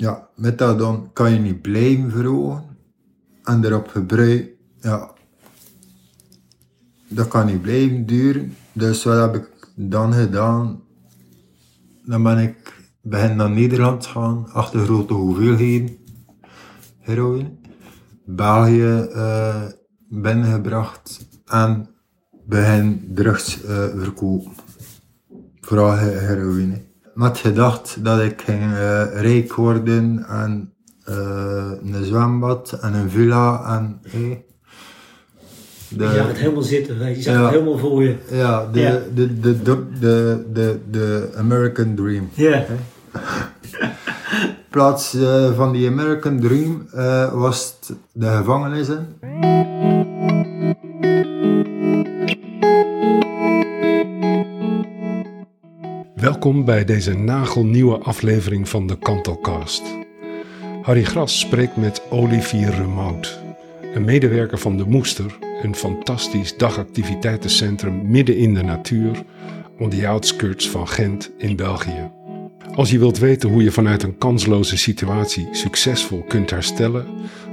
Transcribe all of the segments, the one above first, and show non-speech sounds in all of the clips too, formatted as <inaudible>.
ja, methadon kan je niet blijven verhogen. En erop gebruik, ja, dat kan niet blijven duren. Dus wat heb ik dan gedaan? Dan ben ik begin naar Nederland gaan, achter grote hoeveelheden heroïne. België uh, binnengebracht en begin drugs uh, verkopen. Vooral heroïne. Met gedacht dat ik ging uh, rijk worden en een zwembad en een villa en de, je zag het helemaal zitten, je zag het helemaal voor je. Ja, de, ja. De, de, de, de, de, de American Dream. Ja. In plaats uh, van die American Dream uh, was de gevangenis in. Welkom bij deze nagelnieuwe aflevering van de Kantelcast. Harry Gras spreekt met Olivier Remout, een medewerker van De Moester een fantastisch dagactiviteitencentrum midden in de natuur, on the outskirts van Gent in België. Als je wilt weten hoe je vanuit een kansloze situatie succesvol kunt herstellen,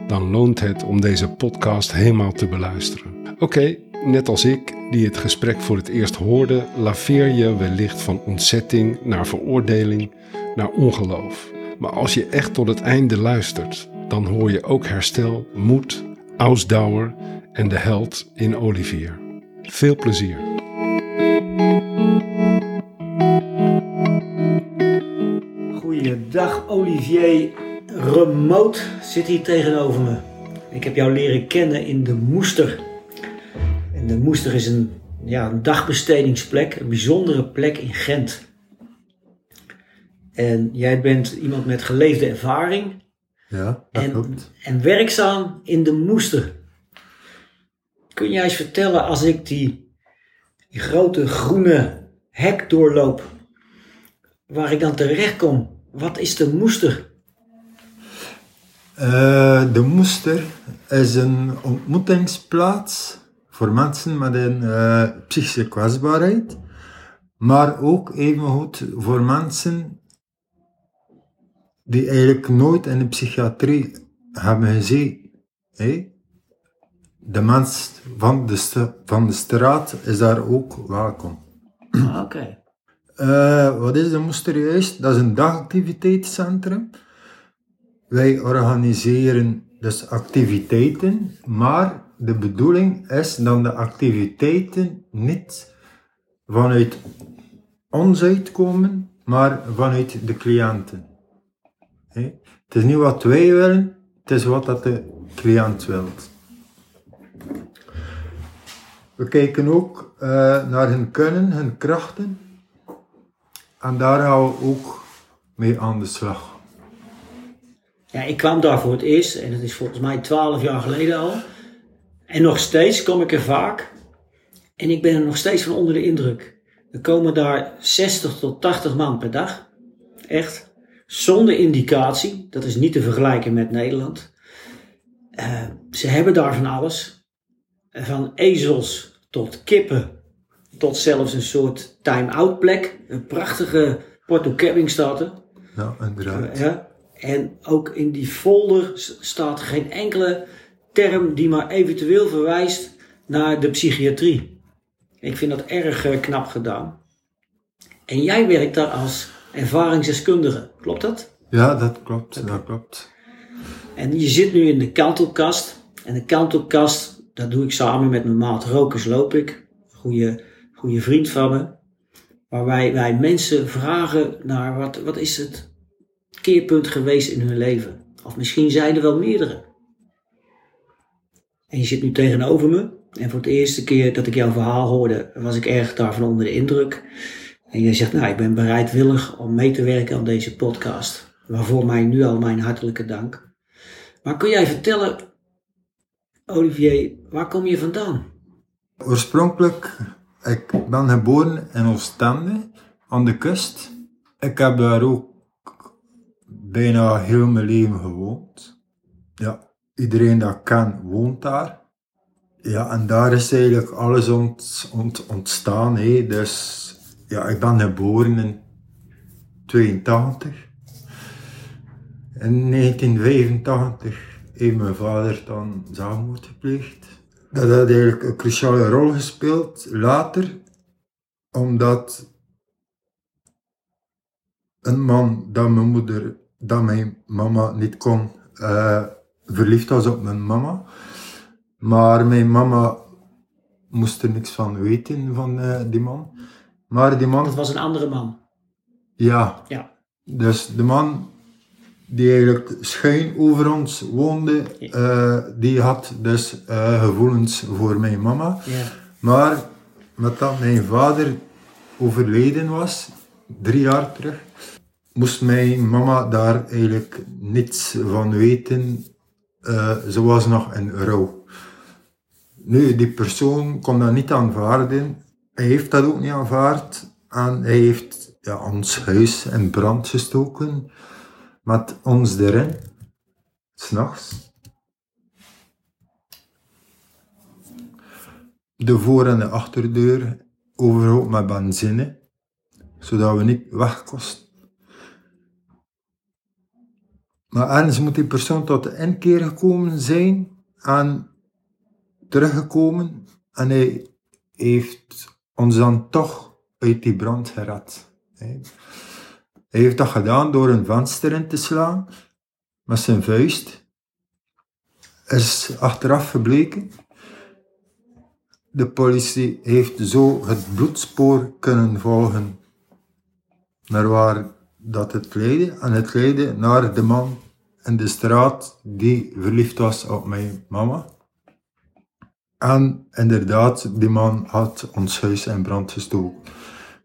dan loont het om deze podcast helemaal te beluisteren. Oké, net als ik, die het gesprek voor het eerst hoorde, laveer je wellicht van ontzetting naar veroordeling, naar ongeloof. Maar als je echt tot het einde luistert, dan hoor je ook herstel, moed, ausdauer en de held in Olivier. Veel plezier. Goeiedag Olivier Remote zit hier tegenover me. Ik heb jou leren kennen in de Moester. De Moester is een, ja, een dagbestedingsplek, een bijzondere plek in Gent. En jij bent iemand met geleefde ervaring. Ja, dat en, klopt. En werkzaam in de Moester. Kun jij eens vertellen als ik die, die grote groene hek doorloop, waar ik dan terecht kom? Wat is de moester? Uh, de moester is een ontmoetingsplaats voor mensen met een uh, psychische kwetsbaarheid, maar ook evengoed voor mensen die eigenlijk nooit in de psychiatrie hebben gezien. Hey? de mens van de, van de straat is daar ook welkom. Ah, oké. Uh, <clears throat> wat is de Moester juist? Dat is een dagactiviteitscentrum. Wij organiseren dus activiteiten, maar de bedoeling is dat de activiteiten niet vanuit ons uitkomen, maar vanuit de cliënten. Het is niet wat wij willen, het is wat dat de cliënt wil. We kijken ook uh, naar hun kunnen, hun krachten. En daar gaan we ook mee aan de slag. Ja, ik kwam daar voor het eerst, en dat is volgens mij twaalf jaar geleden al. En nog steeds kom ik er vaak. En ik ben er nog steeds van onder de indruk. Er komen daar 60 tot 80 man per dag. Echt. Zonder indicatie. Dat is niet te vergelijken met Nederland. Uh, ze hebben daar van alles van ezels tot kippen, tot zelfs een soort time-out plek. Een prachtige Porto Camping staat er. Ja, inderdaad. Ja. En ook in die folder staat geen enkele term die maar eventueel verwijst naar de psychiatrie. Ik vind dat erg eh, knap gedaan. En jij werkt daar als ervaringsdeskundige, klopt dat? Ja, dat klopt, dat klopt. En je zit nu in de kantelkast. En de kantelkast dat doe ik samen met mijn maat Rokers Loop ik. Goede, goede vriend van me. Waar wij, wij mensen vragen naar wat, wat is het keerpunt geweest in hun leven. Of misschien zijn er wel meerdere. En je zit nu tegenover me. En voor het eerste keer dat ik jouw verhaal hoorde, was ik erg daarvan onder de indruk. En jij zegt, nou, ik ben bereidwillig om mee te werken aan deze podcast. Waarvoor mij nu al mijn hartelijke dank. Maar kun jij vertellen Olivier, waar kom je vandaan? Oorspronkelijk, ik ben geboren in Oostende, aan de kust. Ik heb daar ook bijna heel mijn leven gewoond. Ja, iedereen dat kan woont daar. Ja, en daar is eigenlijk alles ont, ont, ontstaan. Hè. Dus ja, ik ben geboren in 82. In 1985 heeft mijn vader dan zelfmoord gepleegd. Dat had eigenlijk een cruciale rol gespeeld later, omdat een man dat mijn moeder, dat mijn mama niet kon, eh, verliefd was op mijn mama. Maar mijn mama moest er niks van weten van eh, die man. Maar die man, Dat was een andere man. ja, Ja. dus de man die eigenlijk schuin over ons woonde, eh, die had dus eh, gevoelens voor mijn mama. Ja. Maar met dat mijn vader overleden was, drie jaar terug, moest mijn mama daar eigenlijk niets van weten. Eh, ze was nog in rouw. Nu, die persoon kon dat niet aanvaarden. Hij heeft dat ook niet aanvaard. En hij heeft ons huis in brand gestoken. Met ons erin. S'nachts. De voor- en de achterdeur overhoop met benzine. Zodat we niet wegkosten. Maar ergens moet die persoon tot de inkeer gekomen zijn en teruggekomen en hij heeft ons dan toch uit die brand gered. Hij heeft dat gedaan door een venster in te slaan met zijn vuist. Is achteraf gebleken. De politie heeft zo het bloedspoor kunnen volgen naar waar dat het leidde. En het leidde naar de man in de straat die verliefd was op mijn mama. En inderdaad, die man had ons huis in brand gestoken.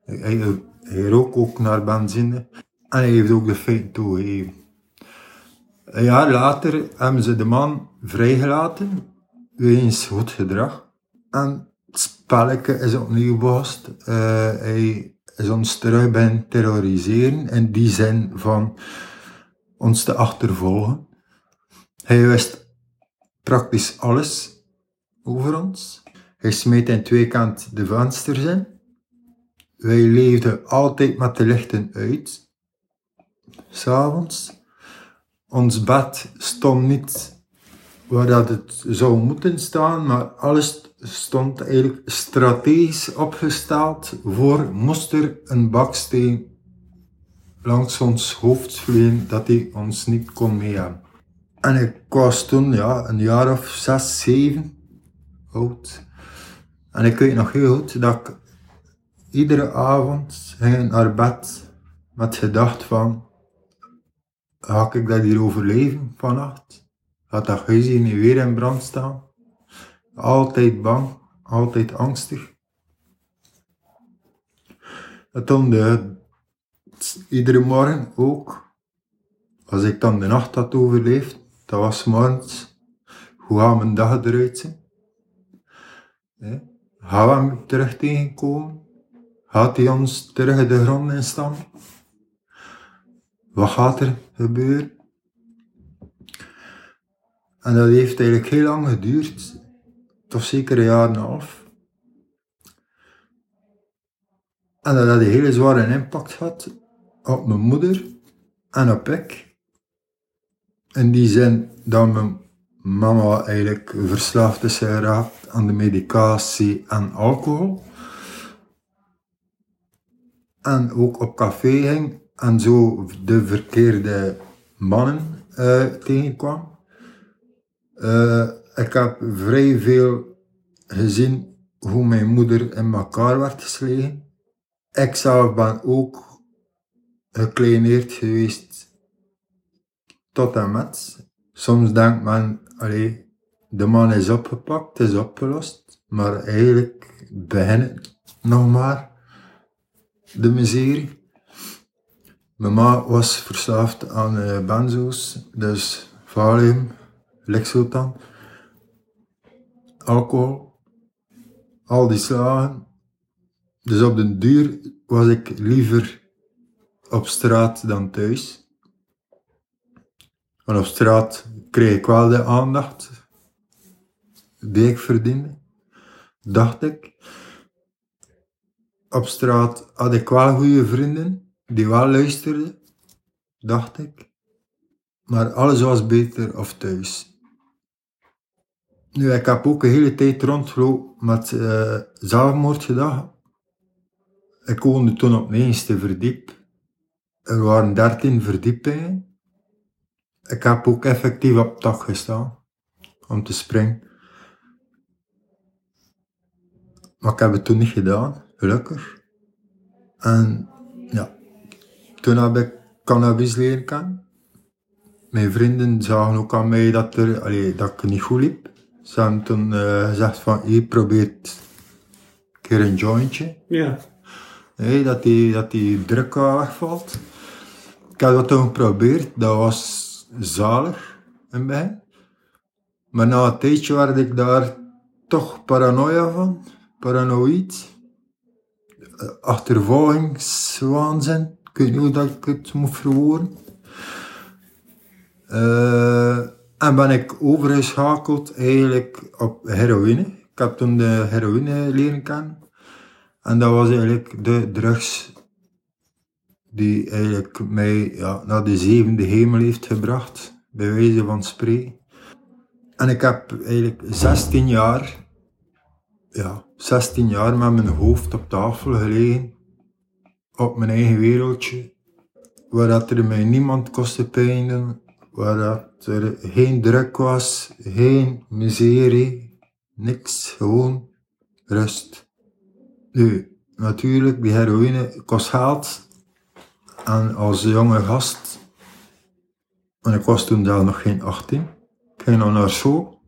Hij, hij rook ook naar benzine en hij heeft ook de feiten toegegeven. Een jaar later hebben ze de man vrijgelaten, wegens goed gedrag. En het spelletje is opnieuw begost. Eh, hij is ons terug bij terroriseren, in die zin van ons te achtervolgen. Hij wist praktisch alles over ons. Hij smeet in twee kant de vensters in. Wij leefden altijd met de lichten uit. S'avonds. Ons bed stond niet waar dat het zou moeten staan, maar alles stond eigenlijk strategisch opgesteld voor moest er een baksteen langs ons hoofd vliegen dat hij ons niet kon meegaan. En ik was toen ja, een jaar of zes, zeven oud. En ik weet nog heel goed dat ik iedere avond ging naar bed met gedacht van ga ik dat hier overleven vannacht? Gaat dat huis hier niet weer in brand staan? Altijd bang, altijd angstig. En toen de, iedere morgen ook, als ik dan de nacht had overleefd, dat was morgens, hoe gaat mijn dag eruit zien? Gaan we hem terug tegenkomen? Gaat hij ons terug de grond instaan? Wat gaat er gebeuren? En dat heeft eigenlijk heel lang geduurd, toch zeker een jaar en een half. En dat had een hele zware impact gehad op mijn moeder en op ik. In die zin dat mijn mama eigenlijk verslaafd is geraakt aan de medicatie en alcohol. En ook op café ging en zo de verkeerde mannen eh, tegenkwam. Eh, ik heb vrij veel gezien hoe mijn moeder in elkaar werd geslagen. Ik zelf ben ook gekleineerd geweest tot en met. Soms denkt men, allee, de man is opgepakt, is opgelost, maar eigenlijk begint nog maar de miserie. Mijn ma was verslaafd aan eh, benzo's, dus Valium, Lexotan, alcohol, al die slagen. Dus op den duur was ik liever op straat dan thuis. En op straat kreeg ik wel de aandacht die ik verdiende, dacht ik. Op straat had ik wel goede vrienden die wel luisterden, dacht ik. Maar alles was beter of thuis. Nu, ik heb ook een hele tijd rondgelopen met uh, zelfmoordgedachten. Ik woonde toen op het eerste verdiep. Er waren dertien verdiepingen. Ik heb ook effectief op het dak gestaan om te springen. Maar ik heb het toen niet gedaan, gelukkig. En ja, toen heb ik cannabis leren kennen. Mijn vrienden zagen ook aan mij dat, er, allee, dat ik niet goed liep. Ze hebben toen uh, gezegd van, je probeert een keer een jointje. Ja. Hey, dat, die, dat die druk wegvalt. Ik heb dat toen geprobeerd, dat was zalig in begin. Maar na een tijdje werd ik daar toch paranoia van, paranoïd. Achtervolgingswaanzin, ik weet niet hoe dat ik het moet verwoorden. Uh, en ben ik overgeschakeld eigenlijk op heroïne. Ik heb toen de heroïne leren kennen. En dat was eigenlijk de drugs die eigenlijk mij naar de zevende hemel heeft gebracht, bij wijze van spreken. En ik heb eigenlijk 16 jaar, ja, 16 jaar met mijn hoofd op tafel gelegen, op mijn eigen wereldje, waar dat er mij niemand kostte pijn waar dat er geen druk was, geen miserie, niks, gewoon rust. Nu, natuurlijk, die heroïne kost geld. En als jonge gast, en ik was toen zelf nog geen 18, ik ging nog naar school.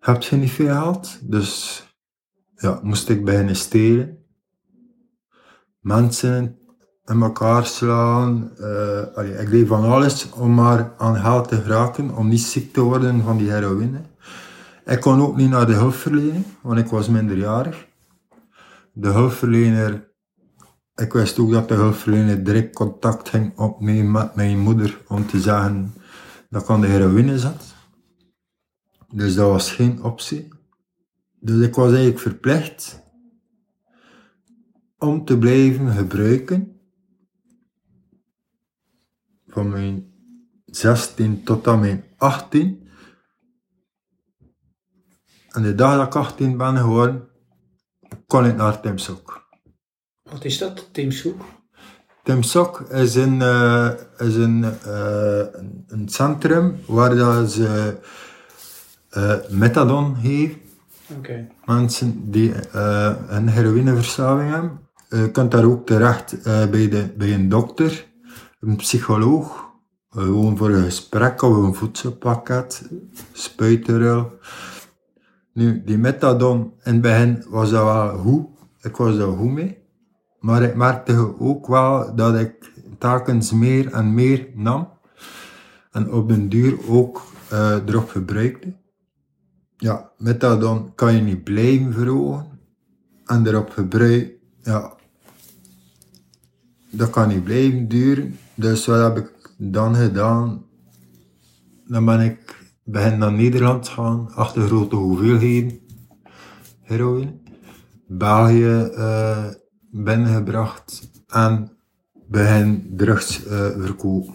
Heb je niet veel geld, dus ja, moest ik beginnen stelen. Mensen in elkaar slaan. Uh, ik deed van alles om maar aan geld te geraken, om niet ziek te worden van die heroïne. Ik kon ook niet naar de hulpverlening, want ik was minderjarig. De hulpverlener, ik wist ook dat de hulpverlener direct contact ging opnemen met mijn moeder om te zeggen dat ik aan de heroïne zat. Dus dat was geen optie. Dus ik was eigenlijk verplicht om te blijven gebruiken van mijn 16 tot aan mijn 18. En de dag dat ik 18 ben geworden, kon ik naar Tim Sok. Wat is dat, Tim Sok? Tim Sok is een, uh, is een, uh, een centrum waar dat ze uh, methadon geven. Okay. Mensen die een heroïneverslaving hebben. Je kunt daar ook terecht bij, de, bij een dokter een psycholoog, gewoon voor een gesprek of een voedselpakket, spuiterel. Nu, die methadon, in het begin was dat wel goed, ik was daar goed mee, maar ik merkte ook wel dat ik telkens meer en meer nam en op den duur ook uh, erop gebruikte. Ja, methadon kan je niet blijven verhogen en erop gebruiken, ja, dat kan niet blijven duren. Dus wat heb ik dan gedaan? Dan ben ik begin naar Nederland gaan, achter grote hoeveelheden heroïne. België uh, binnengebracht en begin drugs uh, verkopen.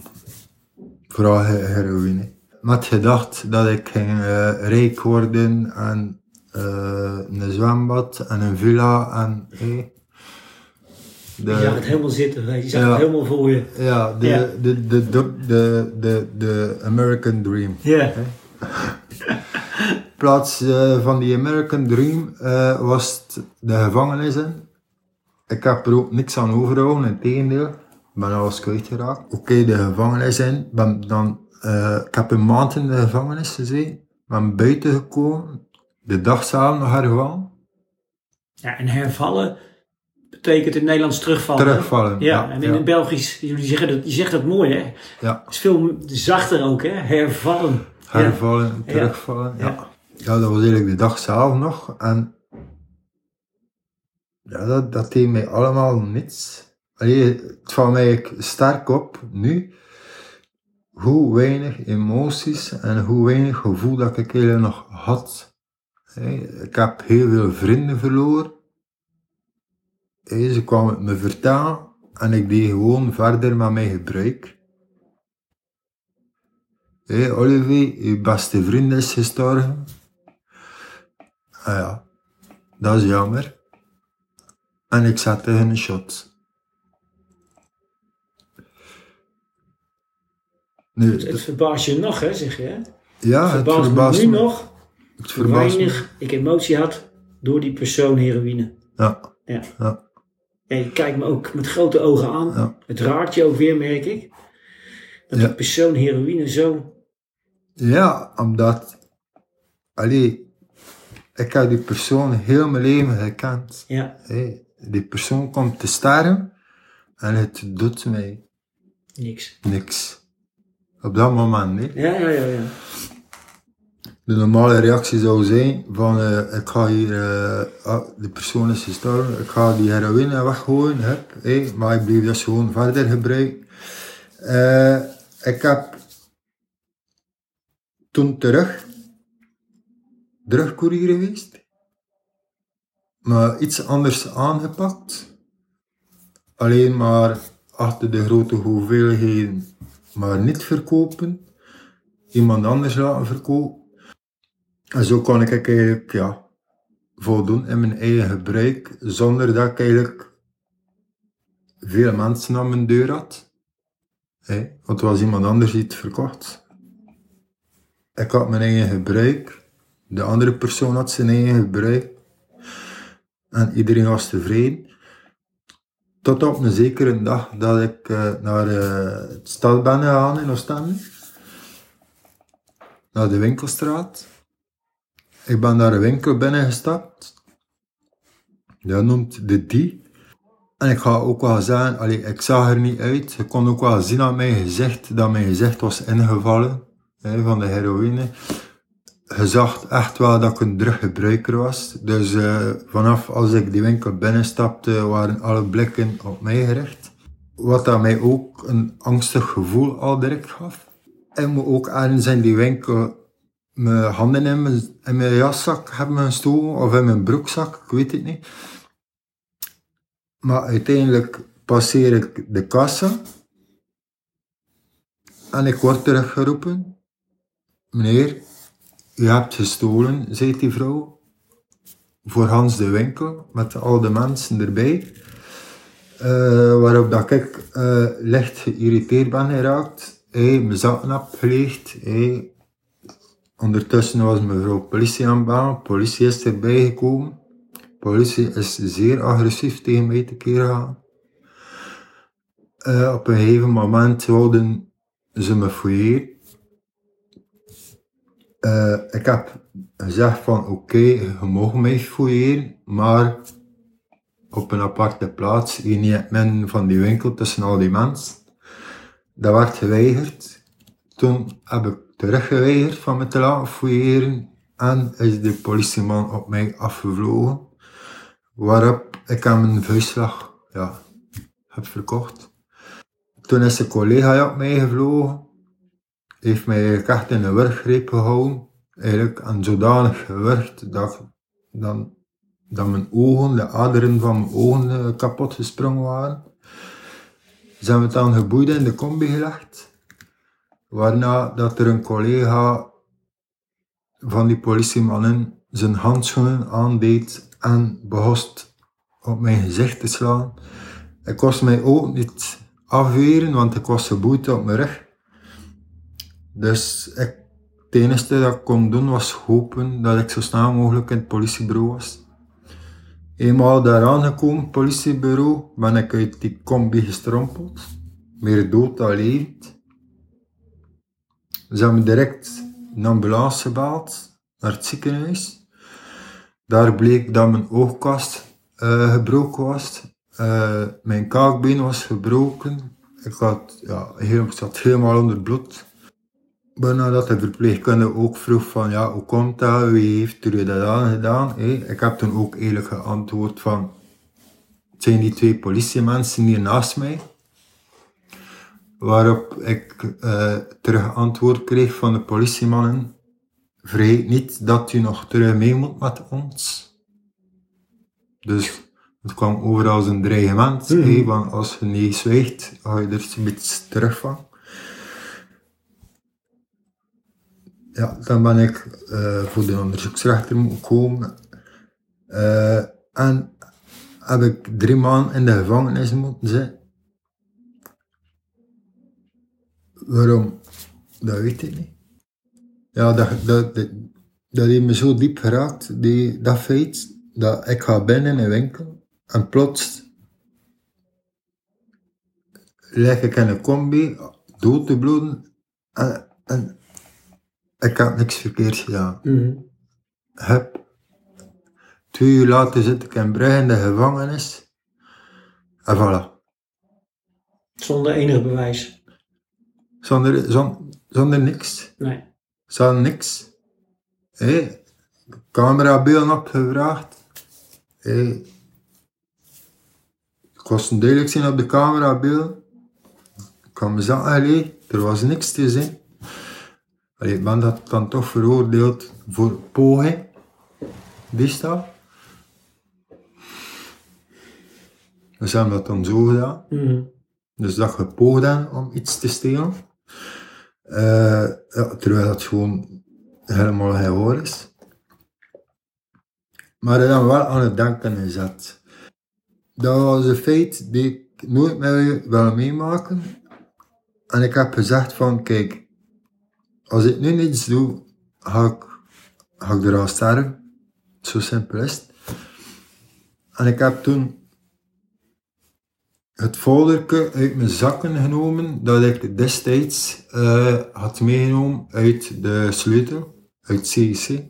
Vooral heroïne. Met gedacht dat ik ging uh, rijk worden en een zwembad en een villa en de, je zag het helemaal zitten, je zag het helemaal voor je. Ja, de, ja. De, de, de, de, de, de American Dream. Ja. In plaats uh, van die American Dream uh, was de gevangenis in. Ik heb er ook niks aan overgehouden, in tegendeel. Ik ben alles kwijtgeraakt. Oké, okay, de gevangenis in. Ben dan, uh, ik heb een maand in de gevangenis gezeten. Ben buiten gekomen. De dag samen nog hervallen. Ja, en hervallen betekent in Nederlands terugvallen. Terugvallen. Ja, en in ja. het Belgisch, jullie zeggen dat, je zegt dat mooi hè? Ja. Het is veel zachter ook hè, hervallen. Hervallen, ja. terugvallen, ja. ja. dat was eigenlijk de dag zelf nog en ja, dat, dat deed mij allemaal niets. Allee, het valt mij sterk op nu hoe weinig emoties en hoe weinig gevoel dat ik eigenlijk nog had. Ik heb heel veel vrienden verloren ze kwam het me vertellen en ik deed gewoon verder met mijn gebruik. Hé, Olivier, je beste vriend is gestorven. Ah ja, dat is jammer. En ik zette hun shot. Nu, Het verbaast je nog, hè, zeg je. Hè? ja, het verbaast verbaast me nu me. nog Het verbaast me. weinig ik emotie had door die persoon heroïne. Ja, Ja. ja, Ja, je kijkt me ook met grote ogen aan. Ja. Het raakt je ook weer, merk ik. Dat Ja. die persoon heroïne zo... ja, omdat... Allee, ik heb die persoon heel mijn leven gekend. Ja, die persoon komt te sterven en het doet mij niks. niks. Op dat moment niet. Ja, ja, ja. ja. De normale reactie zou zijn van eh, ik ga hier, eh, ah, de persoon is gestorven, ik ga die heroïne weggooien, hé, maar ik bleef dus gewoon verder gebruiken. Eh, ik heb toen terug, terugcourier geweest, maar iets anders aangepakt. Alleen maar achter de grote hoeveelheden, maar niet verkopen, iemand anders laten verkopen. En zo kon ik eigenlijk ja, voldoen in mijn eigen gebruik, zonder dat ik eigenlijk veel mensen aan mijn deur had. Hé, want er was iemand anders die het verkocht. Ik had mijn eigen gebruik, de andere persoon had zijn eigen gebruik. En iedereen was tevreden. Tot op een zekere dag dat ik eh, naar eh, het stad ben gegaan in Oostende. Naar de winkelstraat. Ik ben naar een winkel binnengestapt. Dat noemt de Die. En ik ga ook wel zeggen, allee, ik zag er niet uit. Je kon ook wel zien aan mijn gezicht dat mijn gezicht was ingevallen hè, van de heroïne. Je zag echt wel dat ik een druggebruiker was. Dus eh, vanaf als ik die winkel binnenstapte, waren alle blikken op mij gericht. Wat dat mij ook een angstig gevoel al direct gaf. Ik moet ook ergens in die winkel mijn handen in mijn, mijn jaszak hebben gestoken, of in mijn broekzak, ik weet het niet. Maar uiteindelijk passeer ik de kassa en ik word teruggeroepen. Meneer, u hebt gestolen, zei die vrouw, voor Hans de winkel, met al de mensen erbij. Eh, waarop dat ik eh, licht geïrriteerd ben geraakt. Hey, mijn zakken heb Ondertussen was mevrouw politie aan bellen. Politie is erbij gekomen. Politie is zeer agressief tegen mij te keer gaan. Eh, op een gegeven moment wilden ze me fouilleren. Eh, ik heb gezegd van oké, je mag mij fouilleren, maar op een aparte plaats, hier niet het midden van die winkel tussen al die mensen. Dat werd geweigerd. Toen heb ik teruggeweigerd van me te laten fouilleren en is de politieman op mij afgevlogen. Waarop ik hem een vuistslag ja, heb verkocht. Toen is een collega op mij gevlogen. Heeft mij eigenlijk echt in een wurggreep gehouden. Eigenlijk en zodanig gewurgd dat, dan, dat mijn ogen, de aderen van mijn ogen eh, kapot gesprongen waren. Ze hebben het dan geboeid in de combi gelegd. Waarna dat er een collega van die politiemannen zijn handschoenen aandeed en begost op mijn gezicht te slaan. Ik was mij ook niet afweren, want ik was geboeid op mijn rug. Dus ik, het enige dat ik kon doen was hopen dat ik zo snel mogelijk in het politiebureau was. Eenmaal daar aangekomen, politiebureau, ben ik uit die combi gestrompeld. Meer dood dan levend. Ze hebben direct een ambulance gebeld naar het ziekenhuis. Daar bleek dat mijn oogkast eh, gebroken was. Eh, mijn kaakbeen was gebroken. Ik, had, ja, heel, ik zat helemaal onder bloed. Bijna dat de verpleegkundige ook vroeg van, ja, hoe komt dat? Wie heeft er dat aan gedaan? Ik heb toen ook eerlijk geantwoord van, het zijn die twee politiemensen hier naast mij. Waarop ik eh, terug antwoord kreeg van de politiemannen. Vergeet niet dat u nog terug mee moet met ons. Dus het kwam over als een dreigement. Hé, want als je niet zwijgt, ga je er iets terug van. Ja, dan ben ik eh, voor de onderzoeksrechter moeten komen. Eh, en heb ik drie maanden in de gevangenis moeten zitten. Waarom? Dat weet ik niet. Ja, dat, dat, dat, dat heeft me zo diep geraakt, die, dat feit, dat ik ga binnen in een winkel en plots lig ik in een combi, dood te bloeden en, en ik heb niks verkeerds gedaan. Mhm. Heb. Twee uur later zit ik in Brugge in de gevangenis. En voilà. Zonder enig bewijs. Zonder, zon- zonder niks. Nee. Zonder niks. Hé. Camerabeelden opgevraagd. Hé. Ik was een duidelijk zien op de camerabeelden. Ik kan me zeggen, allee, er was niks te zien. Allee, ik ben dat dan toch veroordeeld voor poging. Wist dat? Dus ze hebben dat dan zo gedaan. Mhm. Dus dat je poogd hebt om iets te stelen. Eh, ja, terwijl dat gewoon helemaal geen hoor is. Maar dat dan wel aan het denken gezet. Dat was een feit die ik nooit meer wil meemaken. En ik heb gezegd van, kijk, als ik nu niets doe, ga ik, ga ik eraan sterven. Zo simpel is het. En ik heb toen het folderke uit mijn zakken genomen dat ik destijds eh, had meegenomen uit de sleutel, uit CIC.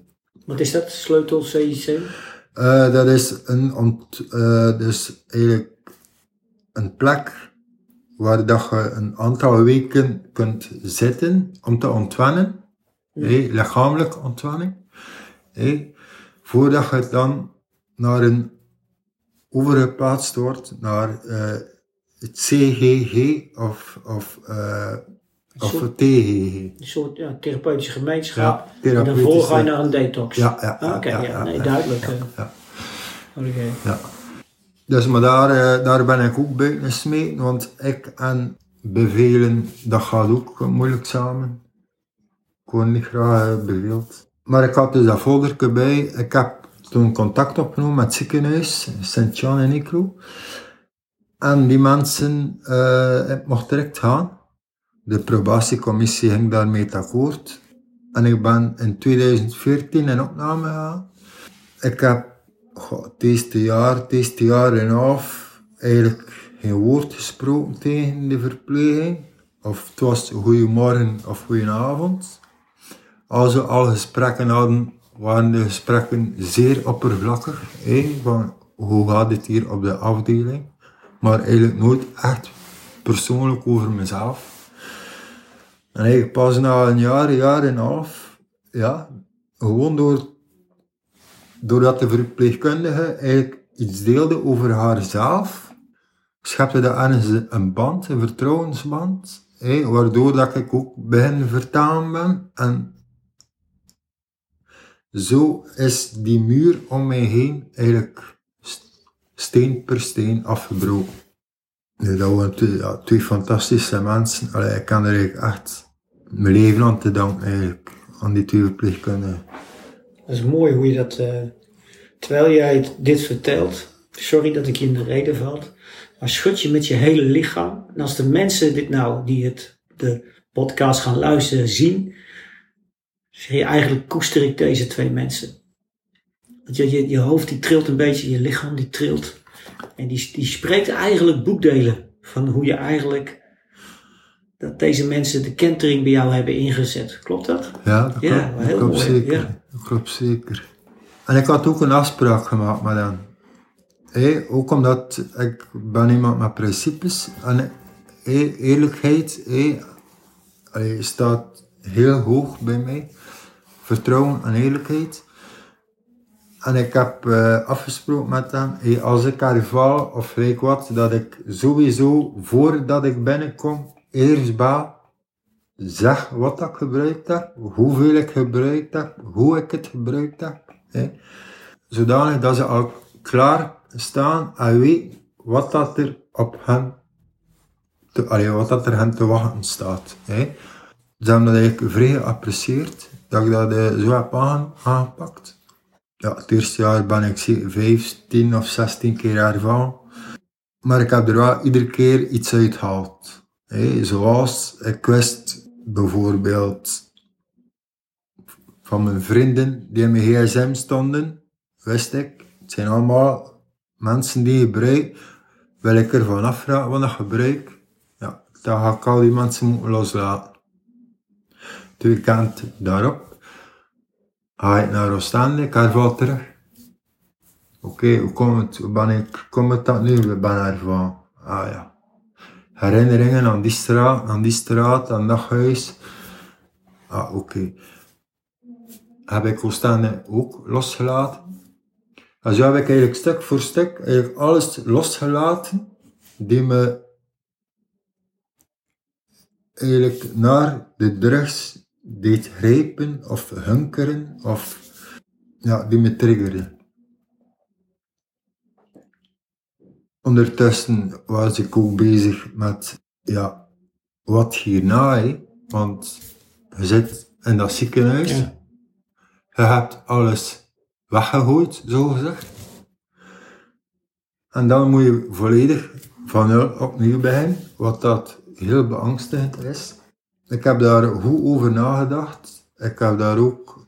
Wat is dat? Sleutel CIC? Eh, dat is een, ont, eh, dus eigenlijk een plek waar dat je een aantal weken kunt zitten om te ontwennen, hey, lichamelijke ontwenning, hey, voordat je dan naar een overgeplaatst wordt naar eh, het CGG of, of, eh, of het TGG. Een soort ja, therapeutische gemeenschap. Ja, en daarvoor ga je naar een detox. Ja, ja, Ah, Oké, ja, ja, ja, nee, ja, duidelijk. ja, ja. Oké. Ja. Dus, maar daar, eh, daar ben ik ook buiten gesmeten, want ik en bevelen, dat gaat ook moeilijk samen. Ik word niet graag eh, beveeld. Maar ik had dus dat folderke bij. Ik heb toen contact opgenomen met het ziekenhuis, Sint-Jan en Ikro. En die mensen, ik mocht direct gaan. De probatiecommissie ging daarmee akkoord. En ik ben in 2014 in opname gegaan. Ik heb goh, het eerste jaar, het eerste jaar en half eigenlijk geen woord gesproken tegen de verpleging. Of het was goeiemorgen of goedenavond. Als we al gesprekken hadden, waren de gesprekken zeer oppervlakkig. hè, van hoe gaat het hier op de afdeling? Maar eigenlijk nooit echt persoonlijk over mezelf. En eigenlijk pas na een jaar, een jaar en half, ja, gewoon door doordat de verpleegkundige eigenlijk iets deelde over haarzelf, schepte dat ergens een band, een vertrouwensband, waardoor dat ik ook begin vertalen ben. En zo is die muur om mij heen eigenlijk st- steen per steen afgebroken. Nee, dat waren twee, ja, fantastische mensen. Ik kan er echt mijn leven aan te danken, eigenlijk, aan die twee verpleegkundigen. Dat is mooi hoe je dat, eh, terwijl jij dit vertelt, sorry dat ik je in de reden valt, maar schud je met je hele lichaam. En als de mensen dit nou, die het, de podcast gaan luisteren, zien, zeg je eigenlijk koester ik deze twee mensen. Want je, je, je hoofd die trilt een beetje, je lichaam die trilt. En die, die spreekt eigenlijk boekdelen van hoe je eigenlijk, dat deze mensen de kentering bij jou hebben ingezet. Klopt dat? Ja, dat Ja, klopt, heel dat klopt mooi, zeker. ja. Klopt zeker. En ik had ook een afspraak gemaakt met hem. Hé, ook omdat ik ben iemand met principes en eerlijkheid allee, staat heel hoog bij mij. Vertrouwen en eerlijkheid. En ik heb eh, afgesproken met hem, als ik er val of gelijk wat, dat ik sowieso voordat ik binnenkom, eerst bel zeg wat ik gebruikt heb, hoeveel ik gebruikt heb, hoe ik het gebruikt heb. Hè. Zodanig dat ze al klaar staan en weten wat dat er op hen te, wat dat er hen te wachten staat. Hè. Ze hebben dat vrij geapprecieerd. dat ik dat eh, zo heb aan- aangepakt. Ja, het eerste jaar ben ik zeker 15 of 16 keer ervan. Maar ik heb er wel iedere keer iets uit gehaald. Zoals, ik wist bijvoorbeeld van mijn vrienden die in mijn gsm stonden, wist ik, het zijn allemaal mensen die gebruiken, wil ik er vanaf wat ik gebruik, ja, dan ga ik al die mensen moeten loslaten. Het weekend daarop ga ik naar Oostende, ik herval terug. Oké, hoe komt het? Hoe ben ik, kom het dat nu? We ben ervan. Ah ja. Herinneringen aan die straat, aan die straat, aan dat huis. Ah, oké. Heb ik Oostende ook losgelaten? En zo heb ik eigenlijk stuk voor stuk eigenlijk alles losgelaten die me eigenlijk naar de drugs deed grijpen of hunkeren of ja, die me triggerde. Ondertussen was ik ook bezig met ja, wat hierna, hè? want je zit in dat ziekenhuis, Ja. je hebt alles weggegooid, zo gezegd. En dan moet je volledig van nul opnieuw beginnen, wat dat heel beangstigend is. Ik heb daar goed over nagedacht. Ik heb daar ook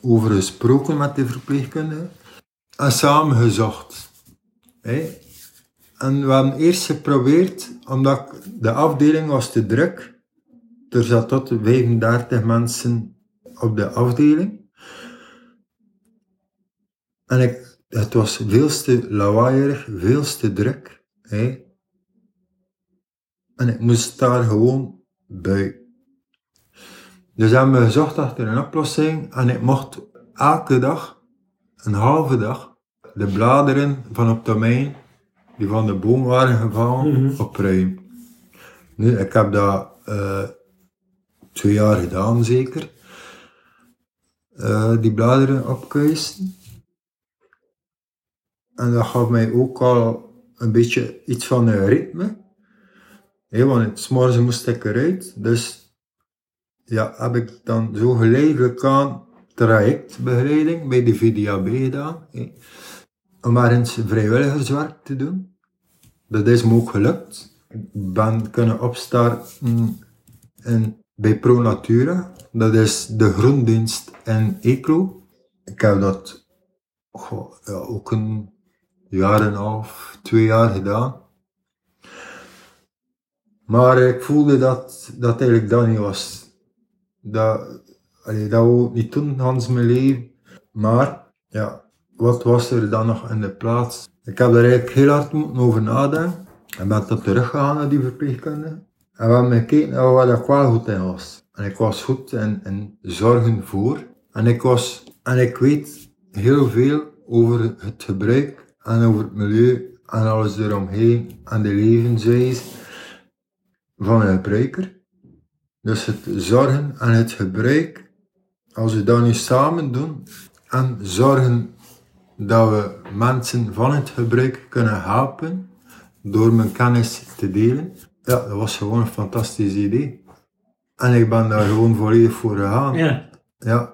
over gesproken met de verpleegkundige. En samen gezocht. En we hebben eerst geprobeerd, omdat de afdeling was te druk. Er zat tot 35 mensen op de afdeling. En ik, het was veel te lawaaierig, veel te druk. En ik moest daar gewoon bij. Dus hebben gezocht achter een oplossing en ik mocht elke dag, een halve dag, de bladeren van op de mijn, die van de boom waren gevallen, Mhm. opruimen. Nu, ik heb dat eh, twee jaar gedaan zeker. Eh, die bladeren opkuisen. En dat gaf mij ook al een beetje iets van een ritme. Want het 's morgens moest ik eruit. Dus ja, heb ik dan zo geleidelijk aan trajectbegeleiding bij de VDAB gedaan. Om ergens vrijwilligerswerk te doen. Dat is me ook gelukt. Ik ben kunnen opstarten in, bij Pro Natura. Dat is de groendienst in Eeklo. Ik heb dat ook een jaar en een half, twee jaar gedaan. Maar ik voelde dat dat eigenlijk dat niet was. Dat, allee, dat ik niet doen, Hans mijn leven. Maar, ja, wat was er dan nog in de plaats? Ik heb er eigenlijk heel hard moeten over nadenken. En ben dan teruggegaan naar die verpleegkundige. En we hebben gekeken naar waar ik wel goed in was. En ik was goed in, in zorgen voor. En ik was, en ik weet heel veel over het gebruik en over het milieu en alles eromheen en de levenswijze van een gebruiker. Dus het zorgen en het gebruik, als we dat nu samen doen en zorgen dat we mensen van het gebruik kunnen helpen door mijn kennis te delen, ja, dat was gewoon een fantastisch idee. En ik ben daar gewoon volledig voor gegaan. Ja. Ja,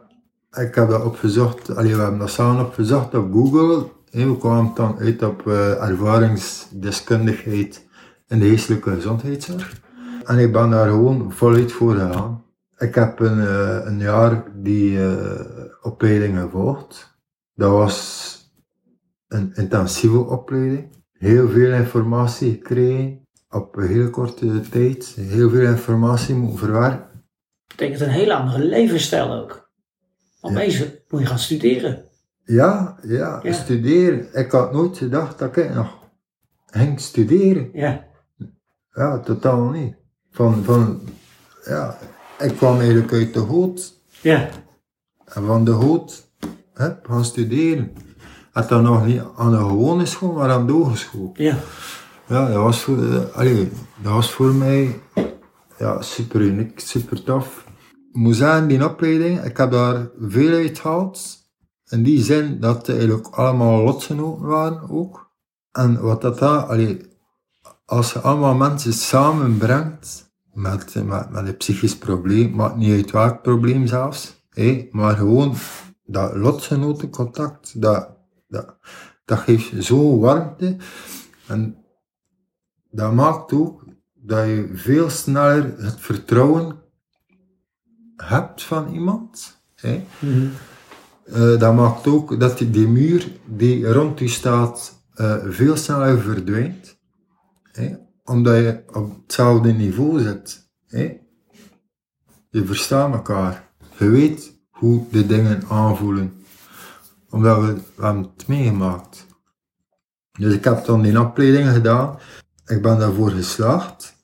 ik heb dat opgezocht, allee, we hebben dat samen opgezocht op Google. En we kwamen dan uit op eh, ervaringsdeskundigheid in de geestelijke gezondheidszorg. En ik ben daar gewoon voluit voor gegaan. Ik heb een, eh, een jaar die eh, opleiding gevolgd. Dat was een intensieve opleiding. Heel veel informatie gekregen op een heel korte tijd. Heel veel informatie moeten verwerken. betekent een hele andere levensstijl ook. Opeens moet je gaan studeren. Ja, ja, Ja. studeren. Ik had nooit gedacht dat ik nog ging studeren. Ja. Ja, totaal niet. Van, van, ja, ik kwam eigenlijk uit de hoed. Ja. En van de hoed, hup, gaan studeren. Het dan nog niet aan een gewone school, maar aan de hogeschool. Ja. Ja, dat was voor, allee, dat was voor mij ja, super uniek, super tof. Ik moet zeggen, die opleiding, ik heb daar veel uit gehaald. In die zin dat het eigenlijk allemaal lotgenoten waren ook. En wat dat daar, allee, als je allemaal mensen samenbrengt met, met, met een psychisch probleem, maakt niet uit welk probleem zelfs. hé, maar gewoon dat lotgenotencontact, dat, dat, dat geeft zo warmte. En dat maakt ook dat je veel sneller het vertrouwen hebt van iemand. Hè. Eh, dat maakt ook dat die, die muur die rond je staat eh, veel sneller verdwijnt. Hè, omdat je op hetzelfde niveau zit. Hè. Je verstaat elkaar. Je weet hoe de dingen aanvoelen. Omdat we, we hebben het meegemaakt. Dus ik heb dan die opleiding gedaan. Ik ben daarvoor geslaagd.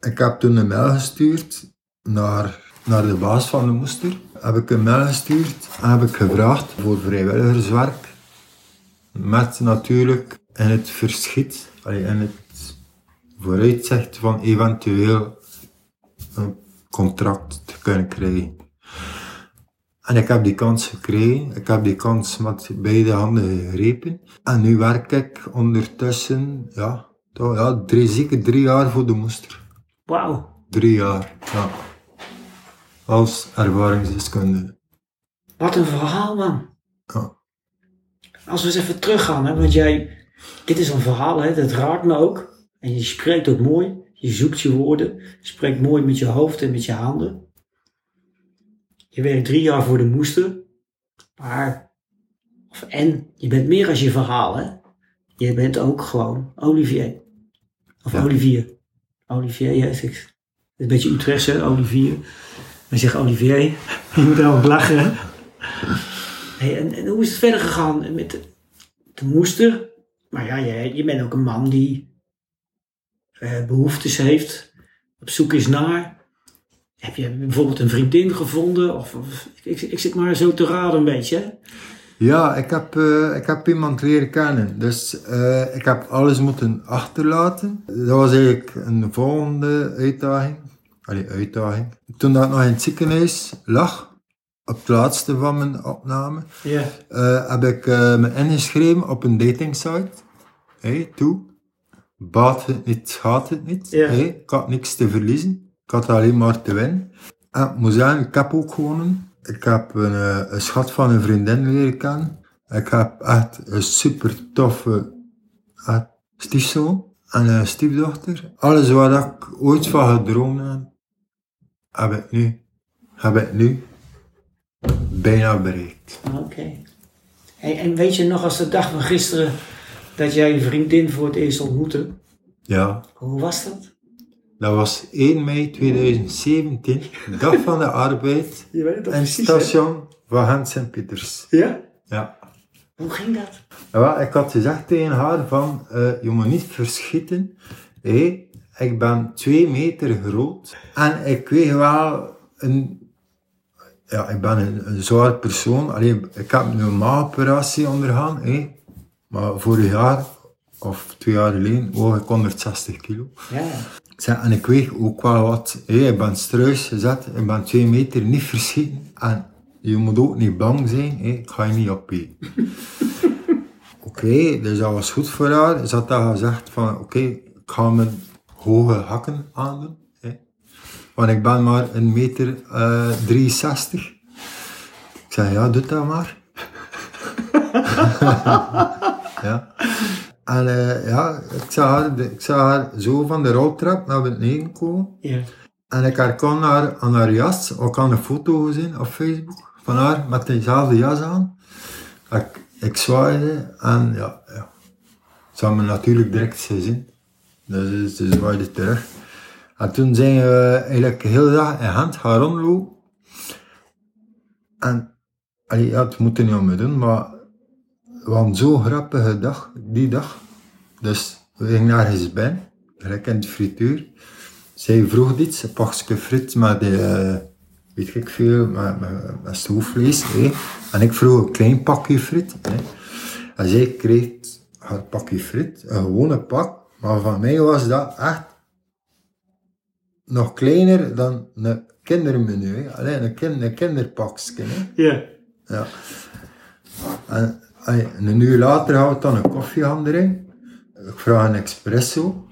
Ik heb toen een mail gestuurd naar, naar de baas van de moester. Heb ik een mail gestuurd en heb ik gevraagd voor vrijwilligerswerk. Met natuurlijk in het verschiet, in het vooruitzicht van eventueel een contract te kunnen krijgen. En ik heb die kans gekregen. Ik heb die kans met beide handen gegrepen. En nu werk ik ondertussen, ja, toch, ja drie, zeker drie jaar voor de moester. Wauw. Drie jaar, ja. Als ervaringsdeskundige. Wat een verhaal, man. Ja. Als we eens even teruggaan, hè, want jij, dit is een verhaal, hè, dat raakt me ook. En je spreekt ook mooi, je zoekt je woorden, je spreekt mooi met je hoofd en met je handen. Je werkt drie jaar voor de moester, maar, of, en je bent meer als je verhaal, hè. Je bent ook gewoon Olivier. Of Ja. Olivier. Olivier, ja, is ik- een beetje Utrechtse, Olivier. We zeggen Olivier, <laughs> je moet er ook lachen. Hey, en, en hoe is het verder gegaan met de, de moester? Maar ja, je, je bent ook een man die eh, behoeftes heeft, op zoek is naar. Heb je bijvoorbeeld een vriendin gevonden? Of, of- ik, ik zit maar zo te raden een beetje. Hè? Ja, ik heb, eh, ik heb iemand leren kennen. Dus eh, ik heb alles moeten achterlaten. Dat was eigenlijk een volgende uitdaging. Allee, uitdaging. Toen dat ik nog in het ziekenhuis lag, op het laatste van mijn opname, eh, heb ik me ingeschreven op een datingsite. Hey, toe. Baat het niet, gaat het niet. Hey, ik had niks te verliezen. Ik had alleen maar te winnen. En ik moet zeggen, ik heb ook gewonnen. Ik heb een, eh, een schat van een vriendin leren kennen. Ik heb echt een super toffe eh, stiefzoon en een stiefdochter. Alles wat ik ooit van gedroomd heb, heb ik nu, heb ik nu bijna bereikt. Oké. Hey, en weet je nog als de dag van gisteren dat jij je vriendin voor het eerst ontmoette? Ja, Hoe was dat? Dat was 1 mei 2017, dag van de arbeid, <laughs> Je weet het in het station van Gent Sint-Pieters. Ja? Ja. Hoe ging dat? Ja, ik had gezegd tegen haar van, eh jongen, niet verschieten. Hé, ik ben twee meter groot en ik weeg wel een... Ja, ik ben een, een zwaar persoon. Alleen, ik heb een maagoperatie ondergaan. hé. Maar vorig jaar, of twee jaar geleden, woog ik 160 kilo. Ja. En ik weeg ook wel wat. Hé, ik ben struis gezet, ik ben twee meter, niet verschieten. En je moet ook niet bang zijn, hé, ik ga je niet opeten. <laughs> Oké, dus dat was goed voor haar. Ze had dan gezegd van, oké, ik ga mijn hoge hakken aandoen. Hè. Want ik ben maar een meter eh 63. Ik zei, ja, doe dat maar. <laughs> <laughs> ja. En eh, ja, ik zag, haar, ik zag haar zo van de roltrap naar beneden komen. Ja. En ik herkon haar aan haar jas. Ik had een foto gezien op Facebook van haar met dezelfde jas aan. Ik, ik zwaaide en ja, ja. Ze me natuurlijk direct gezien. Dus ze zwaaide terug. En toen zijn we eigenlijk de hele dag in hand gaan rondlopen. En allee, ja, het moet er niet om me doen, maar hadden zo'n grappige dag, die dag. Dus we gingen nergens bij, gelijk in de frituur. Zij vroeg iets, een pakje friet met, eh, weet ik veel, met, met, met stoofvlees. hè. En ik vroeg een klein pakje friet. hè. En zij kreeg haar pakje friet, een gewone pak. Maar van mij was dat echt nog kleiner dan een kindermenu. hè. Alleen een, kind, een kinderpakje. hè. Ja. Ja. En een uur later gaan we dan een koffie gaan drinken. Ik vraag een espresso.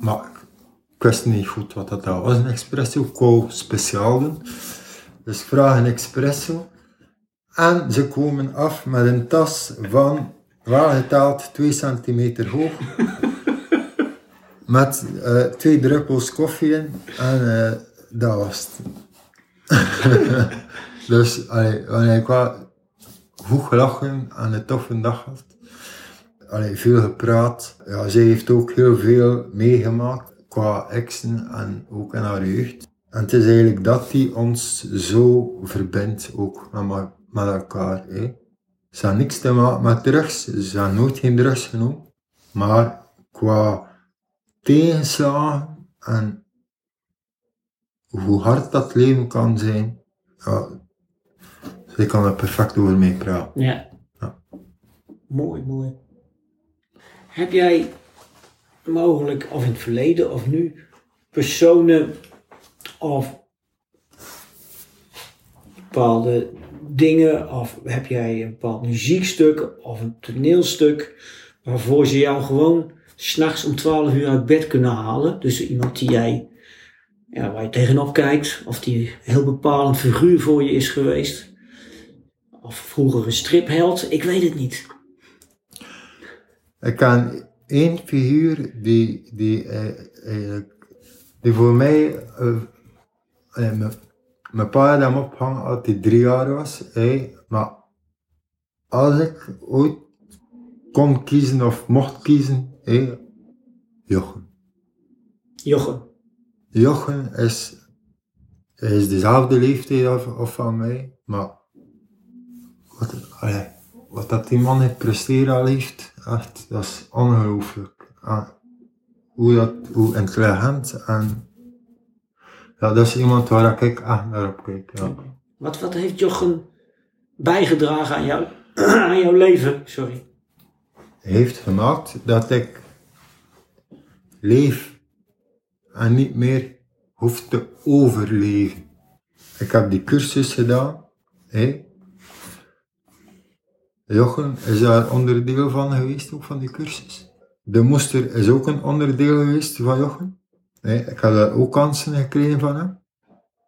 Maar ik, ik wist niet goed wat dat was, een espresso. Ik wou speciaal doen. Dus ik vraag een espresso. En ze komen af met een tas van, wel geteld, 2 centimeter hoog. <laughs> met eh, twee druppels koffie in. En eh, dat was het. <laughs> dus allee, wanneer ik wel goed gelachen en een toffe dag had. Allee, veel gepraat. Ja, zij heeft ook heel veel meegemaakt qua exen en ook in haar jeugd. En het is eigenlijk dat die ons zo verbindt, ook met, met elkaar. Hè. Ze had niks te maken met drugs, ze had nooit geen drugs genomen. Maar qua tegenslagen en hoe hard dat leven kan zijn, zij kan er perfect over mee praten. Ja. Ja. Mooi, mooi. Heb jij mogelijk, of in het verleden of nu, personen of bepaalde dingen, of heb jij een bepaald muziekstuk of een toneelstuk waarvoor ze jou gewoon s'nachts om 12 uur uit bed kunnen halen? Dus iemand die jij, ja, waar je tegenop kijkt, of die een heel bepalend figuur voor je is geweest. Of vroeger een stripheld, ik weet het niet. Ik kan één figuur die, die, eh, die voor mij, eh, eh, mijn- pa hem opgehangen als hij drie jaar was. maar als ik ooit kon kiezen of mocht kiezen, hè, Jochen. Jochem. Jochen is, is dezelfde leeftijd of, of van mij, maar wat, allee, wat dat die man heeft presteren al heeft, echt, dat is ongelooflijk. En hoe, dat, hoe intelligent en ja, dat is iemand waar ik echt naar op kijk. Ja. Wat, wat heeft Jochem bijgedragen aan, jou, <clears throat> aan jouw leven? Sorry. heeft gemaakt dat ik leef en niet meer hoef te overleven. Ik heb die cursus gedaan. Hè. Jochen is daar onderdeel van geweest, ook van die cursus. De moester is ook een onderdeel geweest van Jochen. Hè. Ik heb daar ook kansen gekregen van hem.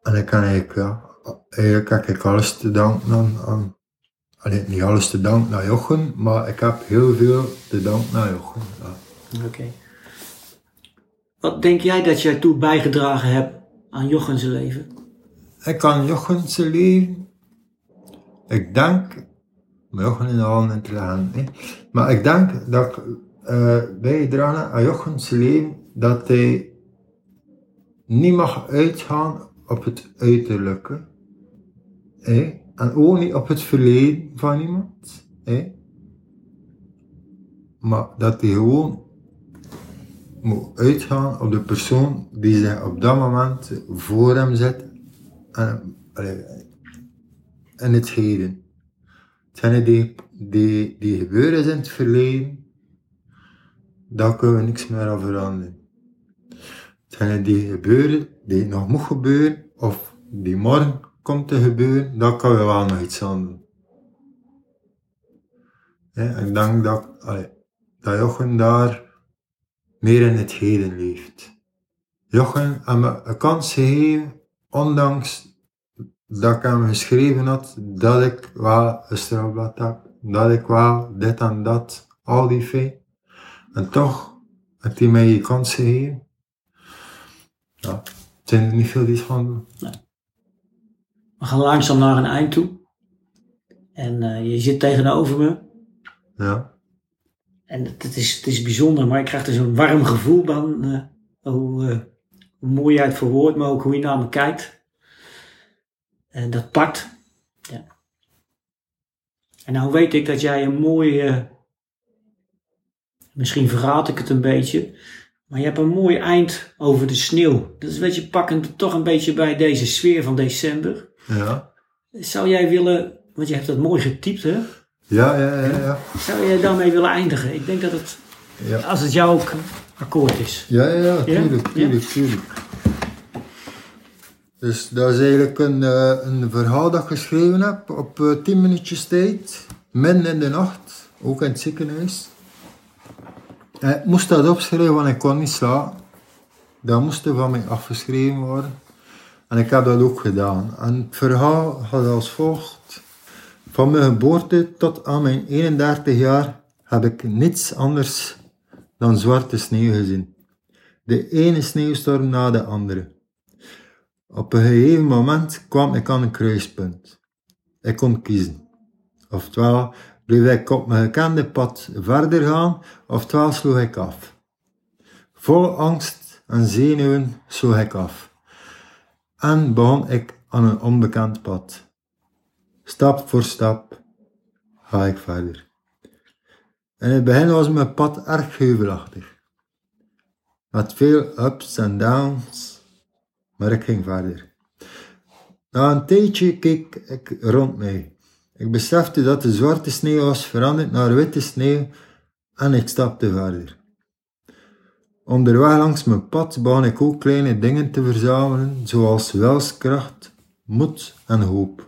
En ik kan eigenlijk, ja, eigenlijk heb ik alles te danken aan, aan Allee, niet alles te danken naar Jochen, maar ik heb heel veel te danken naar Jochen. Ja. Oké. Wat denk jij dat jij toe bijgedragen hebt aan Jochem's leven? Ik kan Jochen zijn leven, ik denk, maar Jochen is al een intelligent, hè? maar ik denk dat ik eh bijgedragen heb aan Jochen zijn leven, dat hij niet mag uitgaan op het uiterlijke. hè, En ook niet op het verleden van iemand. hè, Maar dat hij gewoon moet uitgaan op de persoon die zich op dat moment voor hem zet. En, in het heden. Hetgene die, die, die gebeurd is in het verleden, daar kunnen we niks meer aan veranderen. Hetgene die gebeuren, die nog moet gebeuren, of die morgen komt te gebeuren, daar kan we wel nog iets aan doen. Ik denk dat, allee, dat Jochen daar meer in het heden leeft. Jochen heeft me een kans gegeven, ondanks dat ik hem geschreven had, dat ik wel een strafblad heb, dat ik wel dit en dat, al die feiten. En toch heeft hij mij die kans gegeven. Ja, het zijn er niet veel die van. We gaan langzaam naar een eind toe. En eh, je zit tegenover me. Ja, En het, het is, het is bijzonder, maar ik krijg er zo'n warm gevoel van. eh, hoe, eh, hoe mooi jij het verwoordt, maar ook hoe je naar me kijkt. En dat pakt. Ja. En nou weet ik dat jij een mooi. eh, misschien verraad ik het een beetje. Maar je hebt een mooi eind over de sneeuw. Dat is een beetje pakkend toch een beetje bij deze sfeer van december. ja, Zou jij willen, want je hebt dat mooi getypt hè? ja, ja, ja, ja. Zou jij daarmee willen eindigen? Ik denk dat het, Ja. als het jou ook akkoord is. Ja, ja, ja, tuurlijk, Ja? tuurlijk, tuurlijk. Dus dat is eigenlijk een, eh, een verhaal dat ik geschreven heb op eh, 10 minuutjes tijd, midden in de nacht, ook in het ziekenhuis. En ik moest dat opschrijven, want ik kon niet slapen. dat moest van mij afgeschreven worden. En ik heb dat ook gedaan. En het verhaal gaat als volgt. Van mijn geboorte tot aan mijn 31 jaar heb ik niets anders dan zwarte sneeuw gezien. De ene sneeuwstorm na de andere. Op een gegeven moment kwam ik aan een kruispunt. Ik kon kiezen. Oftewel bleef ik op mijn gekende pad verder gaan, oftewel sloeg ik af. Vol angst en zenuwen sloeg ik af. En begon ik aan een onbekend pad. Stap voor stap ga ik verder. In het begin was mijn pad erg heuvelachtig. Met veel ups en downs, maar ik ging verder. Na een tijdje keek ik rond mij. Ik besefte dat de zwarte sneeuw was veranderd naar witte sneeuw en ik stapte verder. Onderweg langs mijn pad begon ik ook kleine dingen te verzamelen, zoals wilskracht, moed en hoop.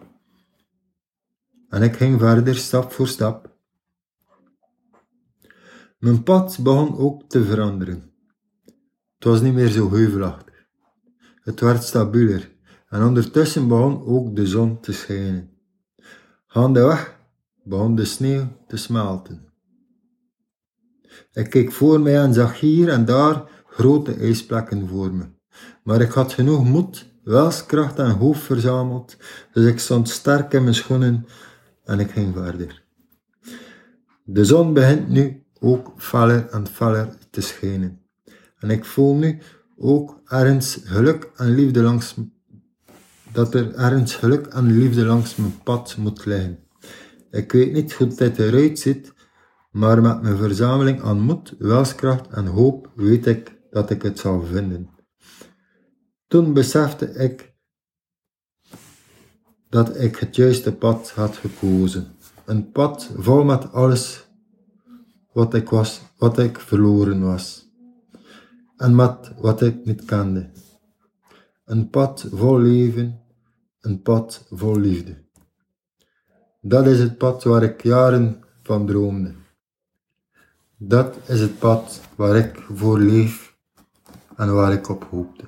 En ik ging verder stap voor stap. Mijn pad begon ook te veranderen. Het was niet meer zo heuvelachtig. Het werd stabieler en ondertussen begon ook de zon te schijnen. Gaandeweg begon de sneeuw te smelten. Ik keek voor mij en zag hier en daar grote ijsplekken voor me. Maar ik had genoeg moed, welskracht en hoofd verzameld, dus ik stond sterk in mijn schoenen en ik ging verder. De zon begint nu ook feller en feller te schijnen. En ik voel nu ook ergens geluk en liefde langs dat er ergens geluk en liefde langs mijn pad moet liggen. Ik weet niet hoe dit eruit ziet, maar met mijn verzameling aan moed, welskracht en hoop weet ik dat ik het zal vinden. Toen besefte ik dat ik het juiste pad had gekozen. Een pad vol met alles wat ik was, wat ik verloren was. En met wat ik niet kende. Een pad vol leven, een pad vol liefde. Dat is het pad waar ik jaren van droomde. Dat is het pad waar ik voor leef en waar ik op hoopte.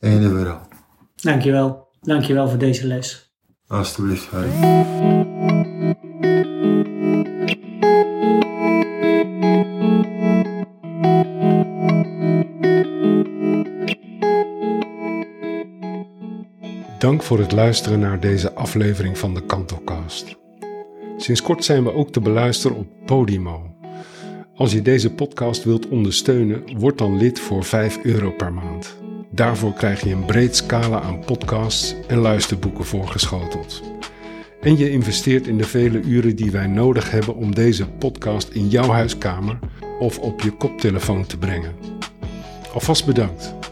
Einde verhaal. Dankjewel. Dankjewel voor deze les. Alsjeblieft, Harry. Dank voor het luisteren naar deze aflevering van de Kantelcast. Sinds kort zijn we ook te beluisteren op Podimo. Als je deze podcast wilt ondersteunen, word dan lid voor 5 euro per maand. Daarvoor krijg je een breed scala aan podcasts en luisterboeken voorgeschoteld. En je investeert in de vele uren die wij nodig hebben om deze podcast in jouw huiskamer of op je koptelefoon te brengen. Alvast bedankt.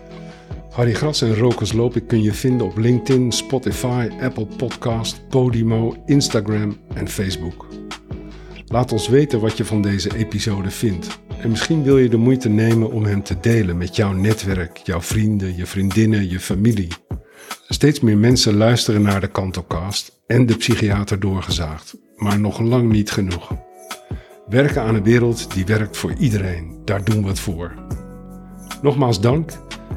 Harry Gras en Rokers Loop kun je vinden op LinkedIn, Spotify, Apple Podcast, Podimo, Instagram en Facebook. Laat ons weten wat je van deze episode vindt. En misschien wil je de moeite nemen om hem te delen met jouw netwerk, jouw vrienden, je vriendinnen, je familie. Steeds meer mensen luisteren naar de Kantocast en de psychiater doorgezaagd, maar nog lang niet genoeg. Werken aan een wereld die werkt voor iedereen, daar doen we het voor. Nogmaals dank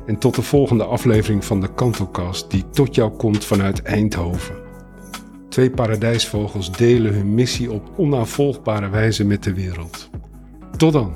en tot de volgende aflevering van de Kantelkast die tot jou komt vanuit Eindhoven. Twee paradijsvogels delen hun missie op onnavolgbare wijze met de wereld. Tot dan!